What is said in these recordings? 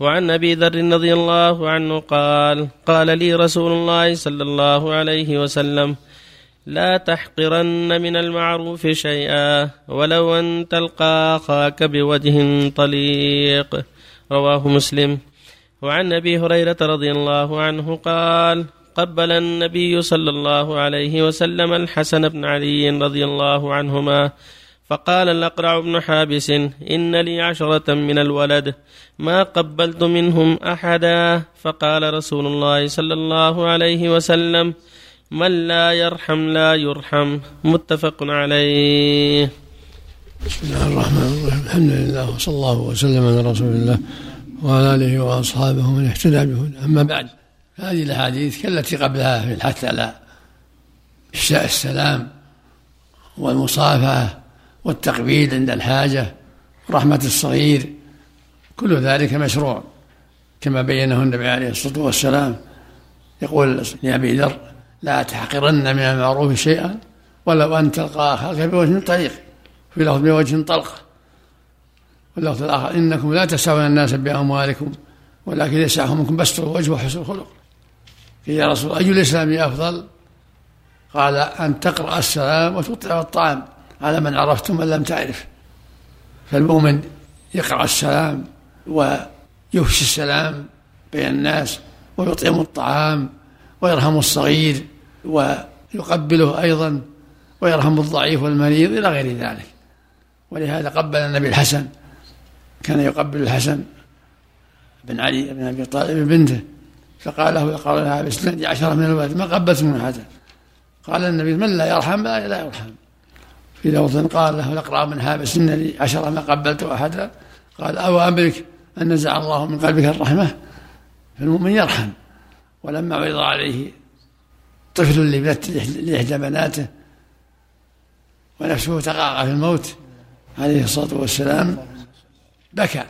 وعن أبي ذر رضي الله عنه قال قال لي رسول الله صلى الله عليه وسلم لا تحقرن من المعروف شيئا ولو أن تلقى أخاك بوجه طليق. رواه مسلم. وعن أبي هريرة رضي الله عنه قال قبل النبي صلى الله عليه وسلم الحسن بن علي رضي الله عنهما فقال الأقرع بن حابس إن لي عشرة من الولد. ما قبلت منهم أحدا. فقال رسول الله صلى الله عليه وسلم من لا يرحم لا يرحم. متفق عليه. بسم الله الرحمن الرحيم. الحمد لله وصلى الله وسلم على رسول الله وعلى آله وأصحابه من اهتدى به أما بعد هذه الأحاديث كالتي قبلها في الحث على السلام والمصافحة والتقبيل عند الحاجة ورحمة الصغير كل ذلك مشروع. كما بينه النبي عليه الصلاة والسلام يقول لأبي ذر لا تحقرن من المعروف شيئا ولو أن تلقى اخاك بوجه طريق في لفظ بوجه طلق. واللفظ الآخر إنكم لا تسعون الناس بأموالكم ولكن يسعهم منكم بسط الوجه وحسن الخلق. يا رسول الله أي الإسلام أفضل؟ قال أن تقرأ السلام وتطعم الطعام. على من عرفت ومن لم تعرف. فالمؤمن يقرأ السلام ويفشي السلام بين الناس ويطعم الطعام ويرحم الصغير ويقبله أيضا ويرحم الضعيف والمريض إلى غير ذلك. ولهذا قبل النبي الحسن كان يقبل الحسن بن علي بن أبي طالب بنته فقال له قال لها بسند عشرة من الولد ما قبلت من أحدا قال النبي من لا يرحم لا يرحم. في لفظ قال له الاقرا من حابس إن لي عشرة ما قبلت أحدا قال أو أمرك أن نزع الله من قلبك الرحمة فالمؤمن يرحم. ولما عرض عليه طفل لإحدى بناته ونفسه تقاقع في الموت عليه الصلاة والسلام بكى.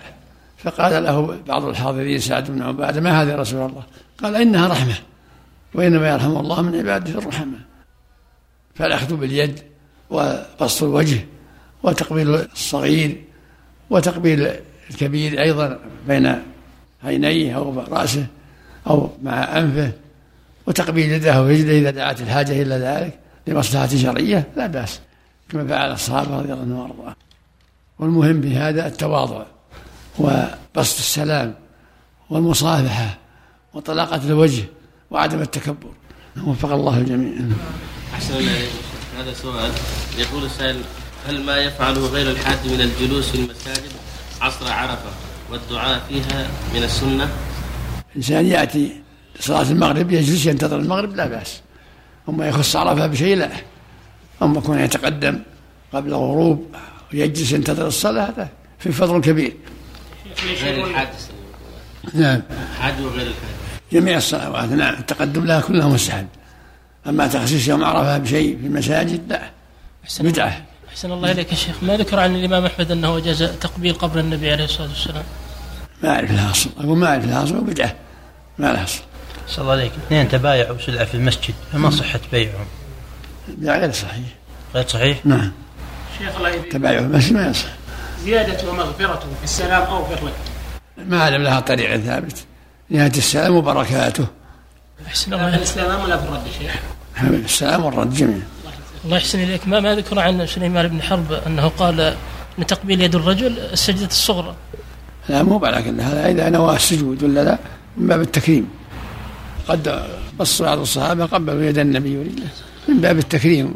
فقال له بعض الحاضرين سعد بن عبادة ما هذا يا رسول الله؟ قال إنها رحمة وإنما يرحم الله من عباده الرحمة. فالأخذ باليد وبسط الوجه وتقبيل الصغير وتقبيل الكبير أيضا بين عينيه أو رأسه أو مع أنفه وتقبيل يده ورجله إذا دعت الحاجة إلى ذلك لمصلحة شرعية لا بأس. كما فعل الصحابة رضي الله عنهم وأرضاهم. والمهم في هذا التواضع وبسط السلام والمصافحة وطلاقة الوجه وعدم التكبر. وفق الله الجميع. أحسن هذا سؤال يقول السائل هل ما يفعله غير الحاج من الجلوس في المساجد عصر عرفة والدعاء فيها من السنة؟ الإنسان يأتي صلاة المغرب يجلس ينتظر المغرب لا بأس. أما يخص عرفة بشيء لا. أما يكون يتقدم قبل الغروب ويجلس ينتظر الصلاة هذا في فضل كبير. غير الحاج نعم. حاج وغير الحاج جميع الصلوات نعم. التقدم لها كلها مستحب. أما تخصيص يوم عرفة بشيء في المساجد لا. بدعة. أحسن الله إليك يا شيخ. ما ذكر عن الإمام أحمد أنه جاز تقبيل قبر النبي عليه الصلاة والسلام؟ ما أعرف لها أصل أقول ما أعرف لها أصل وبدعة ما لها أصل صلى الله عليك اثنين تبايعوا سلعة في المسجد. فما صحة بيعهم؟ لا غير صحيح. غير صحيح؟ نعم. شيخ الله يبين تبايع في المسجد ما يصح. زيادة ومغفرة في السلام أو في الرد. ما أعلم لها طريق ثابت نهاية السلام وبركاته. أحسن الله ولا في الرد شيخ. السلام والرد جميعا الله يحسن إليك. ما ما ذكر عن سليمان بن حرب أنه قال أن تقبيل يد الرجل السجدة الصغرى. لا مو لكن هذا إذا نوى السجود ولا لا من باب التكريم. قد بص بعض الصحابة قبلوا يد النبي من باب التكريم.